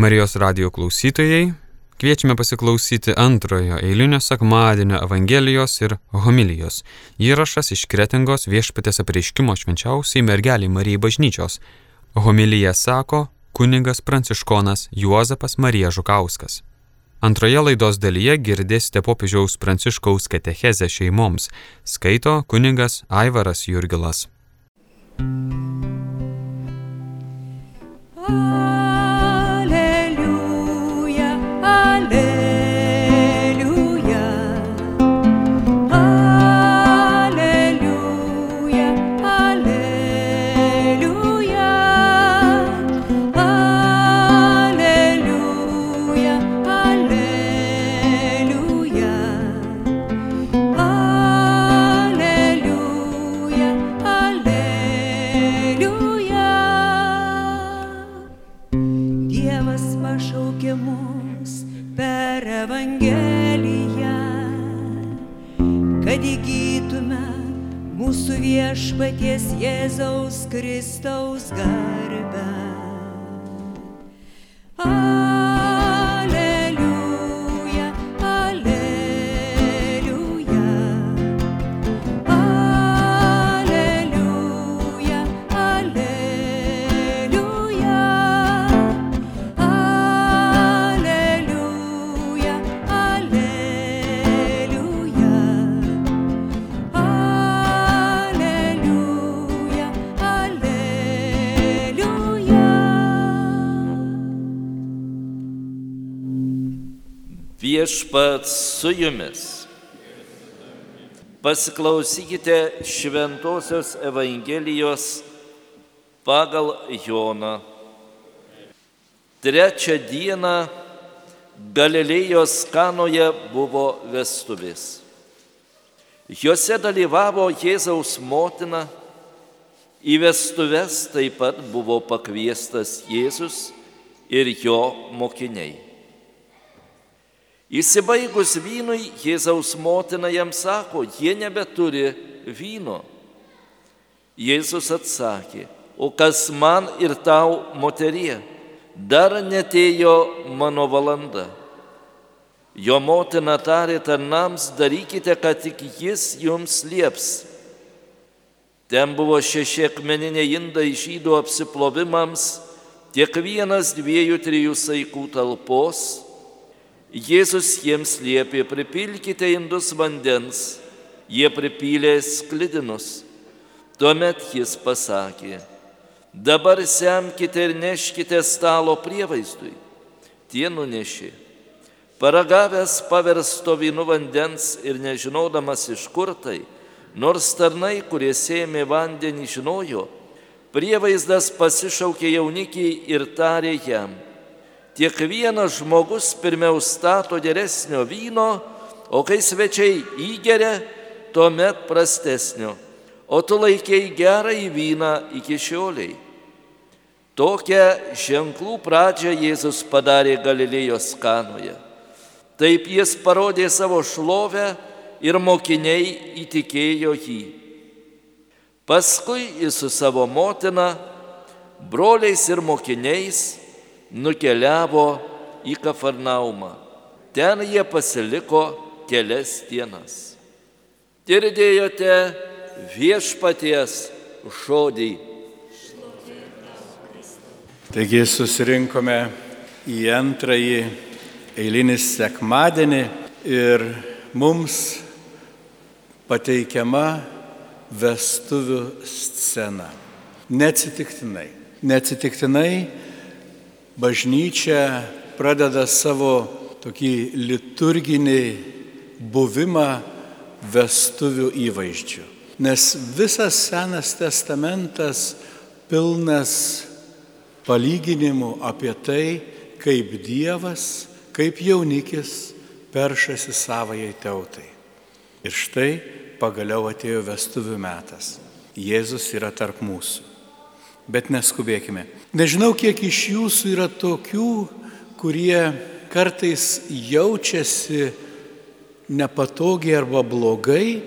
Marijos radio klausytojai, kviečiame pasiklausyti antrojo eilinio sekmadienio Evangelijos ir homilijos. Įrašas iš Kretingos viešpatės apreiškimo švenčiausiai mergeliai Marijai bažnyčios. Homilyje sako kuningas pranciškonas Juozapas Marija Žukauskas. Antroje laidos dalyje girdėsite popiežiaus pranciškaus katechezę šeimoms, skaito kuningas Aivaras Jurgilas. Ah. Viešpaties Jėzaus Kristaus garbę. Viešpats su jumis. Pasiklausykite Šventojios Evangelijos pagal Joną. Trečią dieną Galilėjos kanoje buvo vestuvės. Jose dalyvavo Jėzaus motina, į vestuves taip pat buvo pakviestas Jėzus ir jo mokiniai. Įsibaigus vynui, Jėzaus motina jam sako, jie nebeturi vyno. Jėzus atsakė, o kas man ir tau, moterie, dar netėjo mano valanda. Jo motina tarė tarnams, darykite, kad tik jis jums lieps. Ten buvo šeši akmeniniai indai žydų apsiplovimams, kiekvienas dviejų trijų saikų talpos Jėzus jiems liepė, pripilkite indus vandens, jie pripylė sklidinus. Tuomet jis pasakė, dabar semkite ir neškite stalo prievaizdui. Tie nunešė. Paragavęs paversto vynu vandens ir nežinodamas iš kur tai, nors tarnai, kurie sėmė vandenį, žinojo, prievaizdas pasišaukė jaunikį ir tarė jam, Kiekvienas žmogus pirmiau stato geresnio vyno, o kai svečiai įgeria, tuomet prastesnio. O tu laikiai gerą į vyną iki šioliai. Tokią ženklų pradžią Jėzus padarė Galilėjos kanoje. Taip jis parodė savo šlovę ir mokiniai įtikėjo jį. Paskui jis su savo motina, broliais ir mokiniais nukeliavo į Kafarnaumą. Ten jie pasiliko kelias dienas. Girdėjote viešpaties žodį. Taigi susirinkome į antrąjį eilinį sekmadienį ir mums pateikiama vestuvių scena. Neatsitiktinai. Neatsitiktinai bažnyčia pradeda savo tokį liturginį buvimą vestuvių įvaizdžių. Nes visas Senas testamentas pilnas palyginimų apie tai, kaip Dievas, kaip jaunikis peršasi savajai tautai. Ir štai pagaliau atėjo vestuvių metas. Jėzus yra tarp mūsų. Bet neskubėkime. Nežinau, kiek iš jūsų yra tokių, kurie kartais jaučiasi nepatogiai arba blogai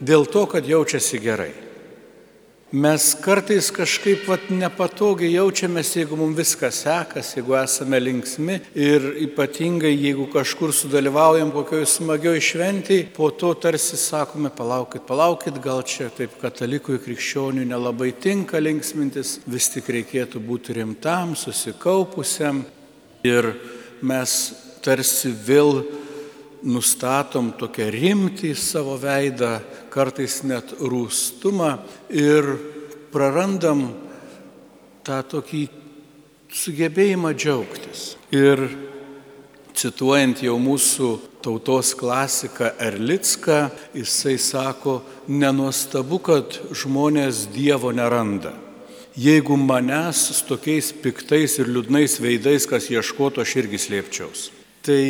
dėl to, kad jaučiasi gerai. Mes kartais kažkaip vat, nepatogiai jaučiamės, jeigu mums viskas sekas, jeigu esame linksmi ir ypatingai jeigu kažkur sudalyvaujam kokioje smagioje šventėje, po to tarsi sakome, palaukit, palaukit, gal čia taip katalikui krikščionių nelabai tinka linksmintis, vis tik reikėtų būti rimtam, susikaupusiam. Ir mes tarsi vėl nustatom tokią rimtį savo veidą, kartais net rūstumą ir prarandam tą tokį sugebėjimą džiaugtis. Ir cituojant jau mūsų tautos klasiką Erlicką, jisai sako, nenuostabu, kad žmonės Dievo neranda. Jeigu manęs su tokiais piktais ir liūdnais veidais, kas ieškoto, aš irgi slėpčiaus. Tai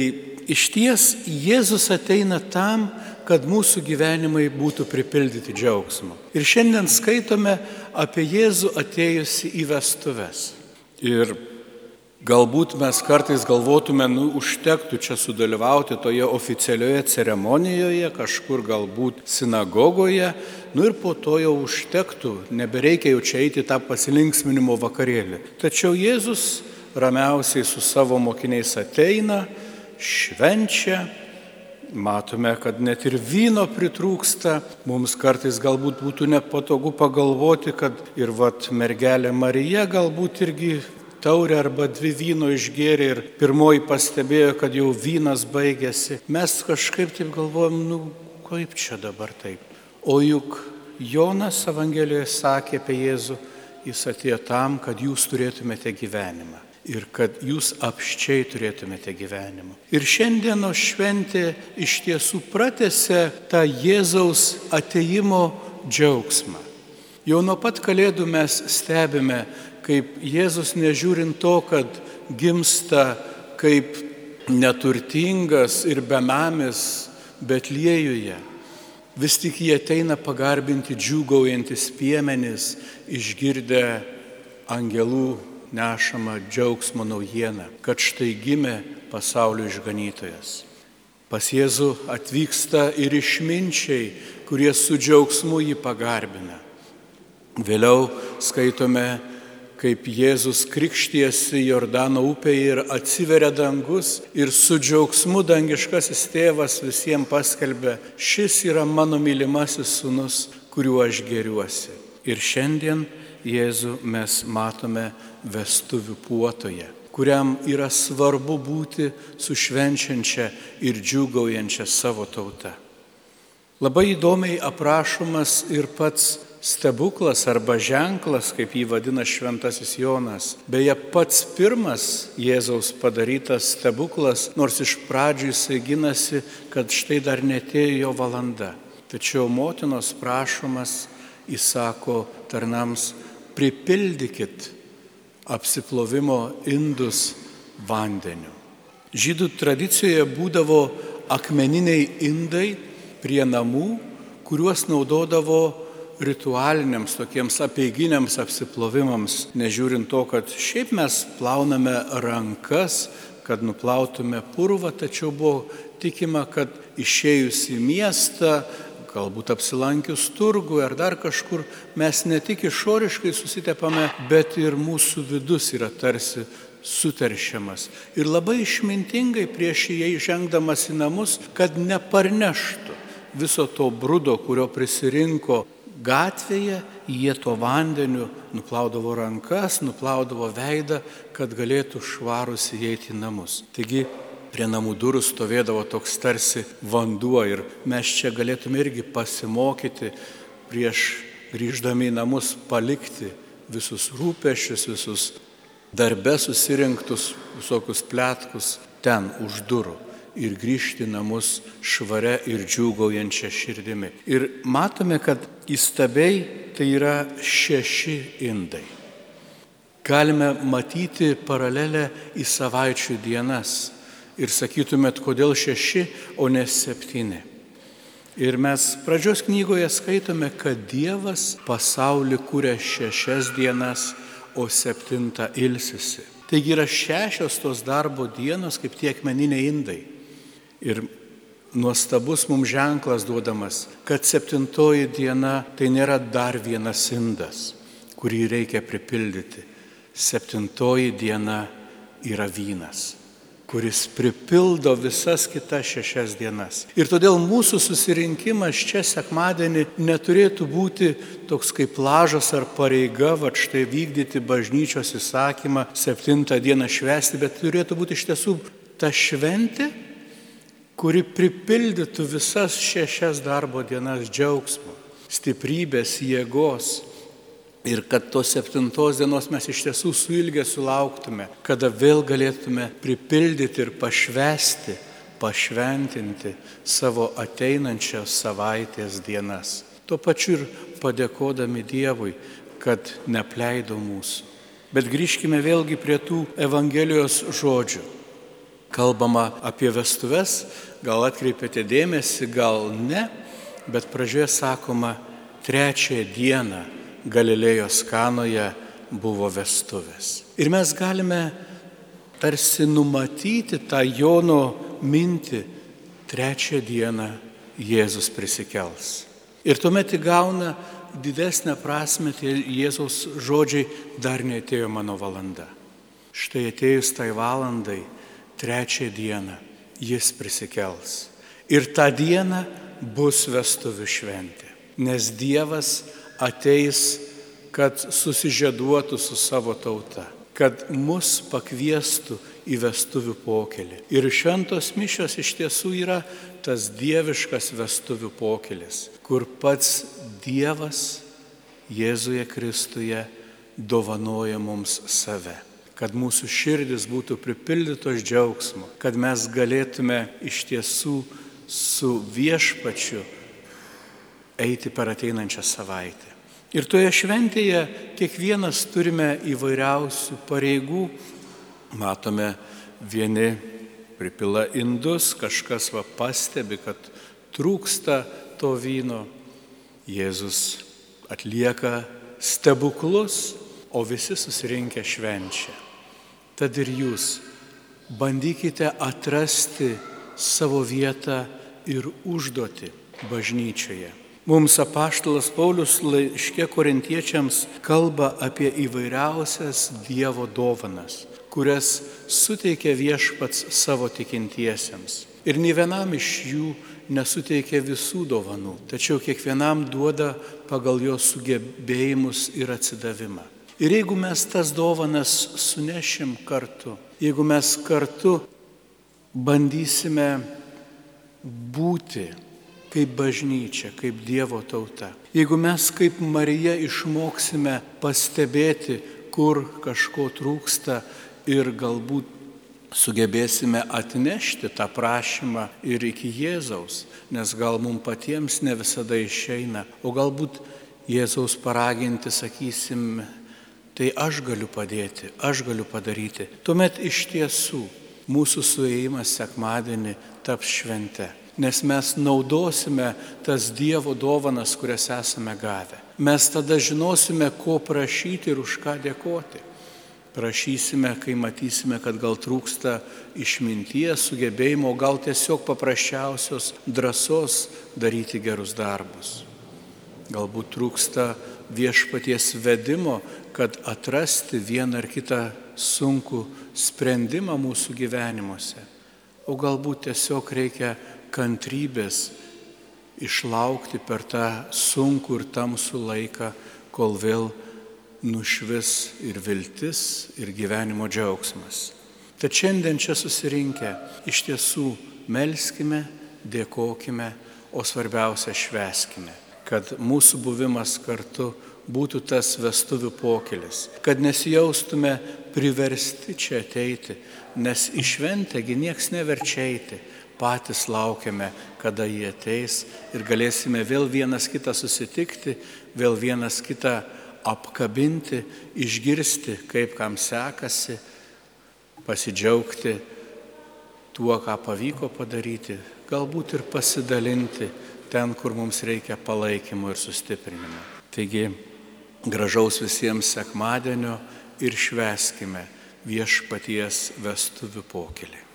iš ties Jėzus ateina tam, kad mūsų gyvenimai būtų pripildyti džiaugsmo. Ir šiandien skaitome apie Jėzų atėjusi į vestuves. Ir galbūt mes kartais galvotume, nu, užtektų čia sudalyvauti toje oficialioje ceremonijoje, kažkur galbūt sinagogoje, nu ir po to jau užtektų, nebereikia jau čia eiti tą pasilinksminimo vakarėlį. Tačiau Jėzus ramiausiai su savo mokiniais ateina, švenčia, matome, kad net ir vyno pritrūksta, mums kartais galbūt būtų nepatogu pagalvoti, kad ir vat mergelė Marija galbūt irgi taurę arba dvi vyno išgėrė ir pirmoji pastebėjo, kad jau vynas baigėsi. Mes kažkaip taip galvojam, nu kaip čia dabar taip. O juk Jonas Evangelijoje sakė apie Jėzų, jis atėjo tam, kad jūs turėtumėte gyvenimą ir kad jūs apščiai turėtumėte gyvenimą. Ir šiandieno šventė iš tiesų pratėse tą Jėzaus ateimo džiaugsmą. Jau nuo pat kalėdų mes stebime, kaip Jėzus nežiūrint to, kad gimsta kaip neturtingas ir benamis Betliejuje, vis tik jie ateina pagarbinti džiūgaujantis piemenis, išgirdę angelų nešama džiaugsmo naujiena, kad štai gimė pasaulio išganytojas. Pas Jėzų atvyksta ir išminčiai, kurie su džiaugsmu jį pagarbina. Vėliau skaitome, kaip Jėzus krikštiesi Jordano upėje ir atsiveria dangus ir su džiaugsmu dangiškasis tėvas visiems paskelbė, šis yra mano mylimasis sunus, kuriuo aš geriuosi. Ir šiandien Jėzų mes matome vestuvių puotoje, kuriam yra svarbu būti su švenčiančia ir džiugaujančia savo tauta. Labai įdomiai aprašomas ir pats stebuklas arba ženklas, kaip jį vadina šventasis Jonas. Beje, pats pirmas Jėzaus padarytas stebuklas, nors iš pradžių jisai ginasi, kad štai dar netėjo jo valanda. Tačiau motinos prašomas įsako tarnams, pripildykit apsiplovimo indus vandeniu. Žydų tradicijoje būdavo akmeniniai indai prie namų, kuriuos naudodavo ritualiniams, tokiems apieiginiams apsiplovimams, nežiūrint to, kad šiaip mes plauname rankas, kad nuplautume purvą, tačiau buvo tikima, kad išėjus į miestą galbūt apsilankius turgų ar dar kažkur, mes ne tik išoriškai susitepame, bet ir mūsų vidus yra tarsi suteršiamas. Ir labai išmintingai prieš jį žengdamas į namus, kad neparneštų viso to brudo, kurio prisirinko gatvėje, jie to vandeniu nuplaudavo rankas, nuplaudavo veidą, kad galėtų švarus įeiti į namus. Taigi prie namų durų stovėdavo toks tarsi vanduo ir mes čia galėtume irgi pasimokyti prieš grįždami į namus palikti visus rūpešius, visus darbe susirinktus, visokius plėtkus ten už durų ir grįžti namus švare ir džiūgaujančia širdimi. Ir matome, kad įstabiai tai yra šeši indai. Galime matyti paralelę į savaičių dienas ir sakytumėt, kodėl šeši, o ne septyni. Ir mes pradžios knygoje skaitome, kad Dievas pasaulį kūrė šešias dienas, o septintą ilsisi. Taigi yra šešios tos darbo dienos, kaip tie akmeniniai indai. Ir nuostabus mums ženklas duodamas, kad septintoji diena tai nėra dar vienas indas, kurį reikia pripildyti. Septintoji diena yra vynas kuris pripildo visas kitas šešias dienas. Ir todėl mūsų susirinkimas čia sekmadienį neturėtų būti toks kaip lažas ar pareiga, va štai vykdyti bažnyčios įsakymą septintą dieną švesti, bet turėtų būti iš tiesų ta šventė, kuri pripildytų visas šešias darbo dienas džiaugsmo, stiprybės, jėgos, Ir kad tos septintos dienos mes iš tiesų su ilgesiu lauktume, kada vėl galėtume pripildyti ir pašvesti, pašventinti savo ateinančios savaitės dienas. Tuo pačiu ir padėkodami Dievui, kad nepleido mūsų. Bet grįžkime vėlgi prie tų Evangelijos žodžių. Kalbama apie vestuves, gal atkreipėte dėmesį, gal ne, bet pradžioje sakoma trečiąją dieną Galilėjos kanoje buvo vestuvės. Ir mes galime tarsi numatyti tą Jono mintį, trečią dieną Jėzus prisikels. Ir tuomet įgauna didesnę prasme tie Jėzaus žodžiai dar neatėjo mano valanda. Štai atėjus tai valandai, trečią dieną, jis prisikels. Ir tą dieną bus vestuvių šventė. Nes Dievas ateis, kad susižėduotų su savo tauta, kad mus pakviestų į vestuvių pokelį. Ir šventos mišios iš tiesų yra tas dieviškas vestuvių pokelis, kur pats Dievas Jėzuje Kristuje dovanoja mums save kad mūsų širdis būtų pripildytos džiaugsmo, kad mes galėtume iš tiesų su viešpačiu eiti per ateinančią savaitę. Ir toje šventėje kiekvienas turime įvairiausių pareigų. Matome, vieni pripila indus, kažkas va pastebi, kad trūksta to vyno. Jėzus atlieka stebuklus, o visi susirinkę švenčia. Tad ir jūs bandykite atrasti savo vietą ir užduoti bažnyčioje. Mums apaštalas Paulius laiškė korintiečiams kalba apie įvairiausias Dievo dovanas, kurias suteikia viešpats savo tikintiesiems. Ir nei vienam iš jų nesuteikia visų dovanų, tačiau kiekvienam duoda pagal jo sugebėjimus ir atsidavimą. Ir jeigu mes tas dovanas sunešim kartu, jeigu mes kartu bandysime būti kaip bažnyčia, kaip Dievo tauta. Jeigu mes kaip Marija išmoksime pastebėti, kur kažko trūksta ir galbūt sugebėsime atnešti tą prašymą ir iki Jėzaus, nes gal mums patiems ne visada išeina, o galbūt Jėzaus paraginti, sakysim, tai aš galiu padėti, aš galiu padaryti. Tuomet iš tiesų mūsų suėjimas sekmadienį taps švente nes mes naudosime tas Dievo dovanas, kurias esame gavę. Mes tada žinosime, ko prašyti ir už ką dėkoti. Prašysime, kai matysime, kad gal trūksta išminties, sugebėjimo, gal tiesiog paprasčiausios drąsos daryti gerus darbus. Galbūt trūksta viešpaties vedimo, kad atrasti vieną ar kitą sunkų sprendimą mūsų gyvenimuose. O galbūt tiesiog reikia kantrybės išlaukti per tą sunkų ir tamsų laiką, kol vėl nušvis ir viltis, ir gyvenimo džiaugsmas. Tad šiandien čia susirinkę iš tiesų melskime, dėkojime, o svarbiausia šveskime, kad mūsų buvimas kartu būtų tas vestuvių pokelis, kad nesijaustume priversti čia ateiti, nes išventėgi nieks neverčia eiti, patys laukiame, kada jie ateis ir galėsime vėl vienas kitą susitikti, vėl vienas kitą apkabinti, išgirsti, kaip kam sekasi, pasidžiaugti tuo, ką pavyko padaryti, galbūt ir pasidalinti ten, kur mums reikia palaikymo ir sustiprinimo. Taigi, gražaus visiems sekmadienio ir šveskime viešpaties vestuvių pokelį.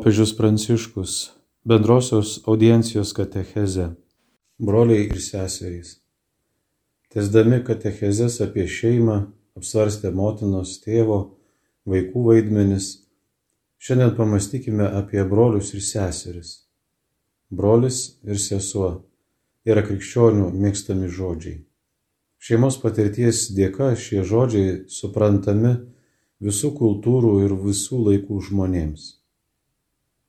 Popiežius Pranciškus bendrosios audiencijos katecheze. Broliai ir seserys. Tesdami katechezes apie šeimą, apsvarstę motinos, tėvo, vaikų vaidmenis, šiandien pamastykime apie brolius ir seseris. Brolis ir sesuo yra krikščionių mėgstami žodžiai. Šeimos patirties dėka šie žodžiai suprantami visų kultūrų ir visų laikų žmonėms.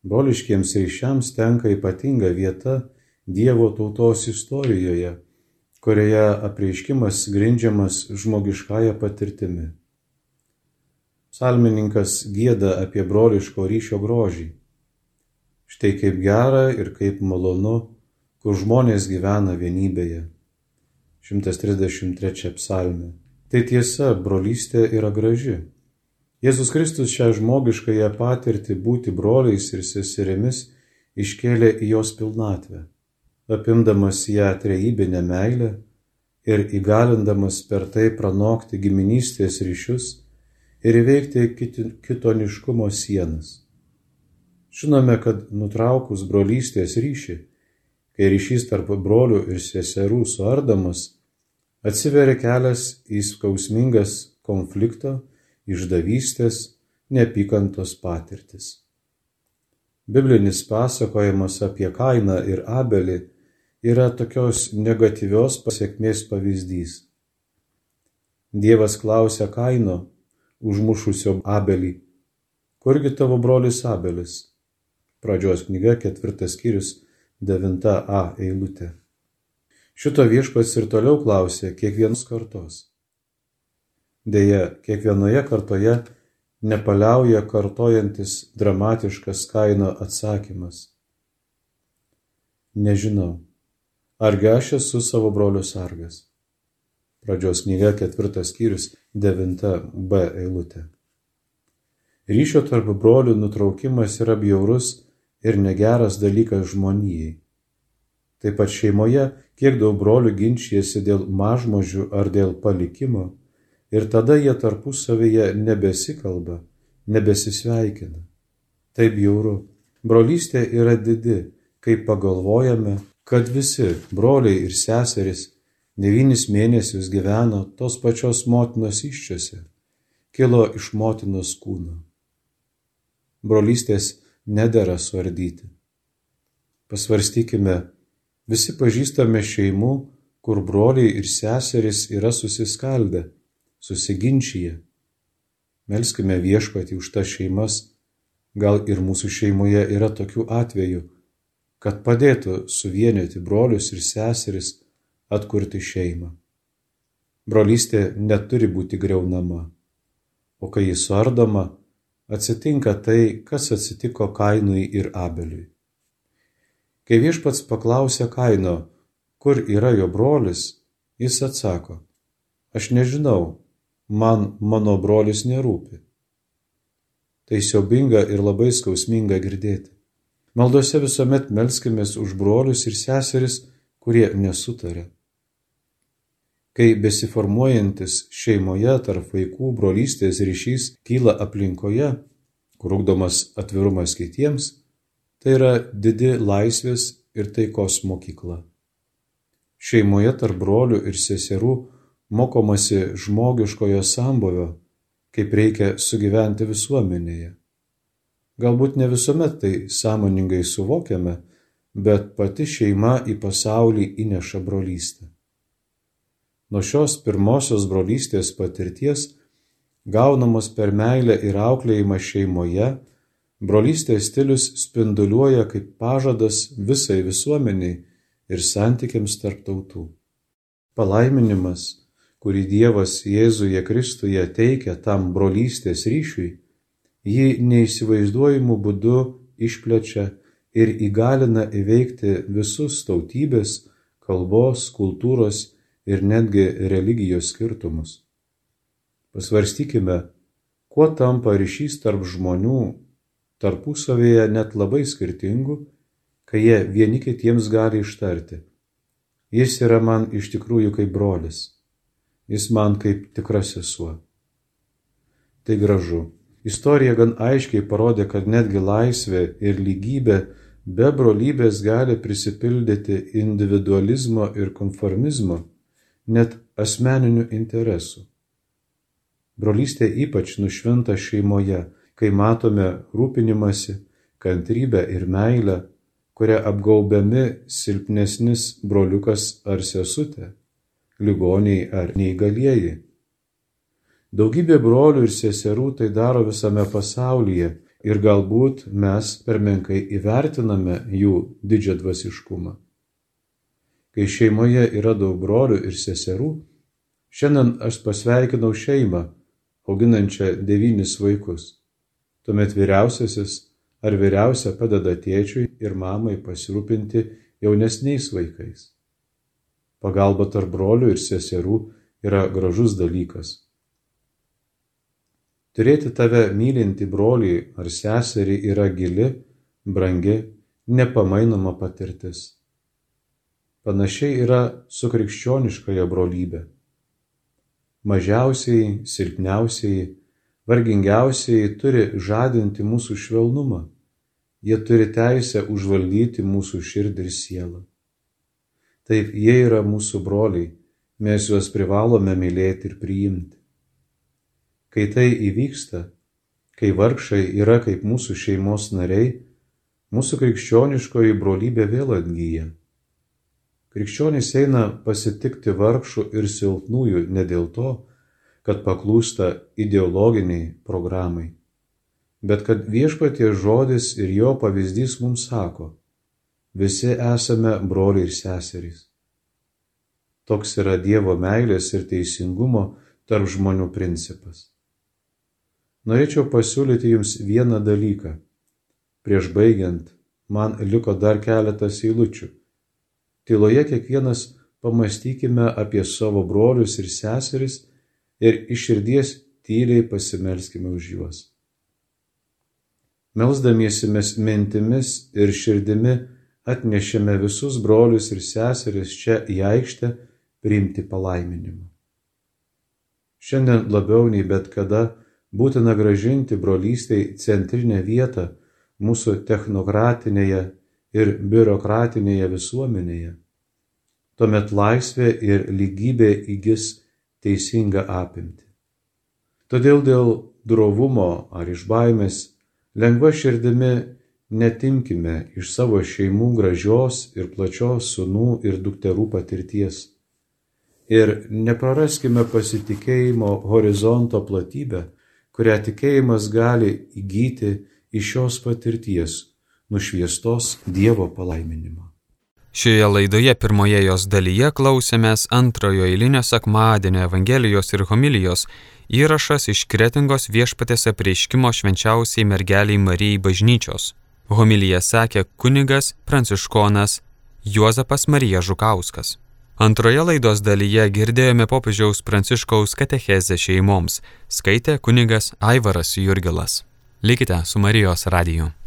Broliškiems ryšiams tenka ypatinga vieta Dievo tautos istorijoje, kurioje apreiškimas grindžiamas žmogiškąją patirtimi. Psalmininkas gėda apie broliško ryšio grožį. Štai kaip gera ir kaip malonu, kur žmonės gyvena vienybėje. 133 psalmė. Tai tiesa, brolystė yra graži. Jėzus Kristus šią žmogiškąją patirtį būti broliais ir seserimis iškėlė į jos pilnatvę, apimdamas ją trejybinę meilę ir įgalindamas per tai pranokti giminystės ryšius ir įveikti kitoniškumo sienas. Žinome, kad nutraukus brolystės ryšį, kai ryšys tarp brolių ir seserų suardamas, atsiveria kelias į skausmingas konflikto išdavystės, neapykantos patirtis. Biblinis pasakojimas apie Kainą ir Abelį yra tokios negatyvios pasiekmės pavyzdys. Dievas klausia Kaino, užmušusio Abelį, kurgi tavo brolis Abelis? Pradžios knyga ketvirtas skyrius 9a eilutė. Šito viešpats ir toliau klausė kiekvienos kartos. Deja, kiekvienoje kartoje nepaliauja kartojantis dramatiškas kaino atsakymas. Nežinau, argi aš esu savo brolių sargas. Pradžios knyga ketvirtas skyrius 9b eilutė. Ryšio tarp brolių nutraukimas yra bjaurus ir negeras dalykas žmonijai. Taip pat šeimoje, kiek daug brolių ginčijasi dėl mažmožių ar dėl palikimo, ir tada jie tarpusavyje nebesikalba, nebesisveikina. Taip jauru. Brolystė yra didi, kai pagalvojame, kad visi broliai ir seserys devynis mėnesius gyveno tos pačios motinos iščiose, kilo iš motinos kūno. Brolystės nedėra suardyti. Pasvarstykime, visi pažįstame šeimų, kur broliai ir seserys yra susiskaldę susiginčiję. Melskime viešpatį už tas šeimas, gal ir mūsų šeimoje yra tokių atvejų, kad padėtų suvienyti brolius ir seseris atkurti šeimą. Brolystė neturi būti greunama, o kai jis suardoma, atsitinka tai, kas atsitiko Kainui ir Abeliui. Kai viešpats paklausė Kaino, kur yra jo brolis, jis atsako, aš nežinau, man mano brolis nerūpi. Tai siaubinga ir labai skausminga girdėti. Maldose visuomet melskimės už brolius ir seseris, kurie nesutarė. Kai besiformuojantis šeimoje tarp vaikų brolystės ryšys kyla aplinkoje, kur ugdomas atvirumas kitiems, tai yra didi laisvės ir taikos mokykla. Šeimoje tarp brolių ir seserų mokomasi žmogiškojo sambuvio, kaip reikia sugyventi visuomenėje. Galbūt ne visuomet tai sąmoningai suvokiame, bet pati šeima į pasaulį įneša brolystę. Nuo šios pirmosios brolystės patirties, gaunamos per meilę ir auklėjimą šeimoje, brolystės stilius spinduliuoja kaip pažadas visai visuomeniai ir santykiams tarp tautų. Palaiminimas kurį Dievas Jėzuje Kristuje teikia tam brolystės ryšiui, jį neįsivaizduojimu būdu išplečia ir įgalina įveikti visus tautybės, kalbos, kultūros ir netgi religijos skirtumus. Pasvarstykime, kuo tampa ryšys tarp žmonių tarpusavėje net labai skirtingų, kai jie vieni kitiems gali ištarti. Jis yra man iš tikrųjų kaip brolis jis man kaip tikra sesuo. Tai gražu, Istorija gan aiškiai parodė, kad netgi laisvė ir lygybė be brolybės gali prisipildyti individualizmo ir konformizmo, net asmeninių interesų. Brolystė ypač nušvinta šeimoje, kai matome rūpinimąsi, kantrybę ir meilę, kuria apgaubiami silpnesnis broliukas ar sesutė, ligoniai ar neįgalieji. Daugybė brolių ir seserų tai daro visame pasaulyje ir galbūt mes per menkai įvertiname jų didžią dvasiškumą. Kai šeimoje yra daug brolių ir seserų, šiandien aš pasveikinau šeimą, auginančią devynis vaikus. Tuomet vyriausiasis ar vyriausia padeda tėčiui ir mamai pasirūpinti jaunesniais vaikais. Pagalba tarp brolių ir seserų yra gražus dalykas. Turėti tave mylinti brolį ar seserį yra gili, brangi, nepamainoma patirtis. Panašiai yra su krikščioniškoje brolybė. Mažiausiai, silpniausiai, vargingiausiai turi žadinti mūsų švelnumą. Jie turi teisę užvaldyti mūsų širdį ir sielą. Taip, jie yra mūsų broliai, mes juos privalome mylėti ir priimti. Kai tai įvyksta, kai vargšai yra kaip mūsų šeimos nariai, mūsų krikščioniškoji brolybė vėl atgyja. Krikščionys eina pasitikti vargšų ir silpnųjų ne dėl to, kad paklūsta ideologiniai programai, bet kad viešpatie žodis ir jo pavyzdys mums sako, visi esame broliai ir seserys. Toks yra Dievo meilės ir teisingumo tarp žmonių principas. Norėčiau pasiūlyti jums vieną dalyką. Prieš baigiant, man liko dar keletas eilučių. Tyloje kiekvienas pamastykime apie savo brolius ir seseris ir iš širdies tyliai pasimelskime už juos. Melsdamiesi mes mintimis ir širdimi atnešėme visus brolius ir seseris čia į aikštę priimti palaiminimą. Šiandien labiau nei bet kada būtina gražinti brolystei centrinę vietą mūsų technokratinėje ir biurokratinėje visuomenėje. Tuomet laisvė ir lygybė įgis teisingą apimtį. Todėl dėl drovumo ar iš baimės lengva širdimi netimkime iš savo šeimų gražios ir plačios sunų ir dukterų patirties. Ir nepraraskime pasitikėjimo horizonto platybę, kurią tikėjimas gali įgyti iš šios patirties, nušviestos Dievo palaiminimo. Šioje laidoje pirmoje jos dalyje klausėmės antrojo eilinio sekmadienio Evangelijos ir homilijos įrašas iš Kretingos viešpatės apreiškimo švenčiausiai mergeliai Marijai bažnyčios. Homiliją sakė kunigas pranciškonas Juozapas Marija Žukauskas. Antroje laidos dalyje girdėjome popiežiaus pranciškaus katechezę šeimoms, skaitė kunigas Aivaras Jurgilas. Likite su Marijos radiju.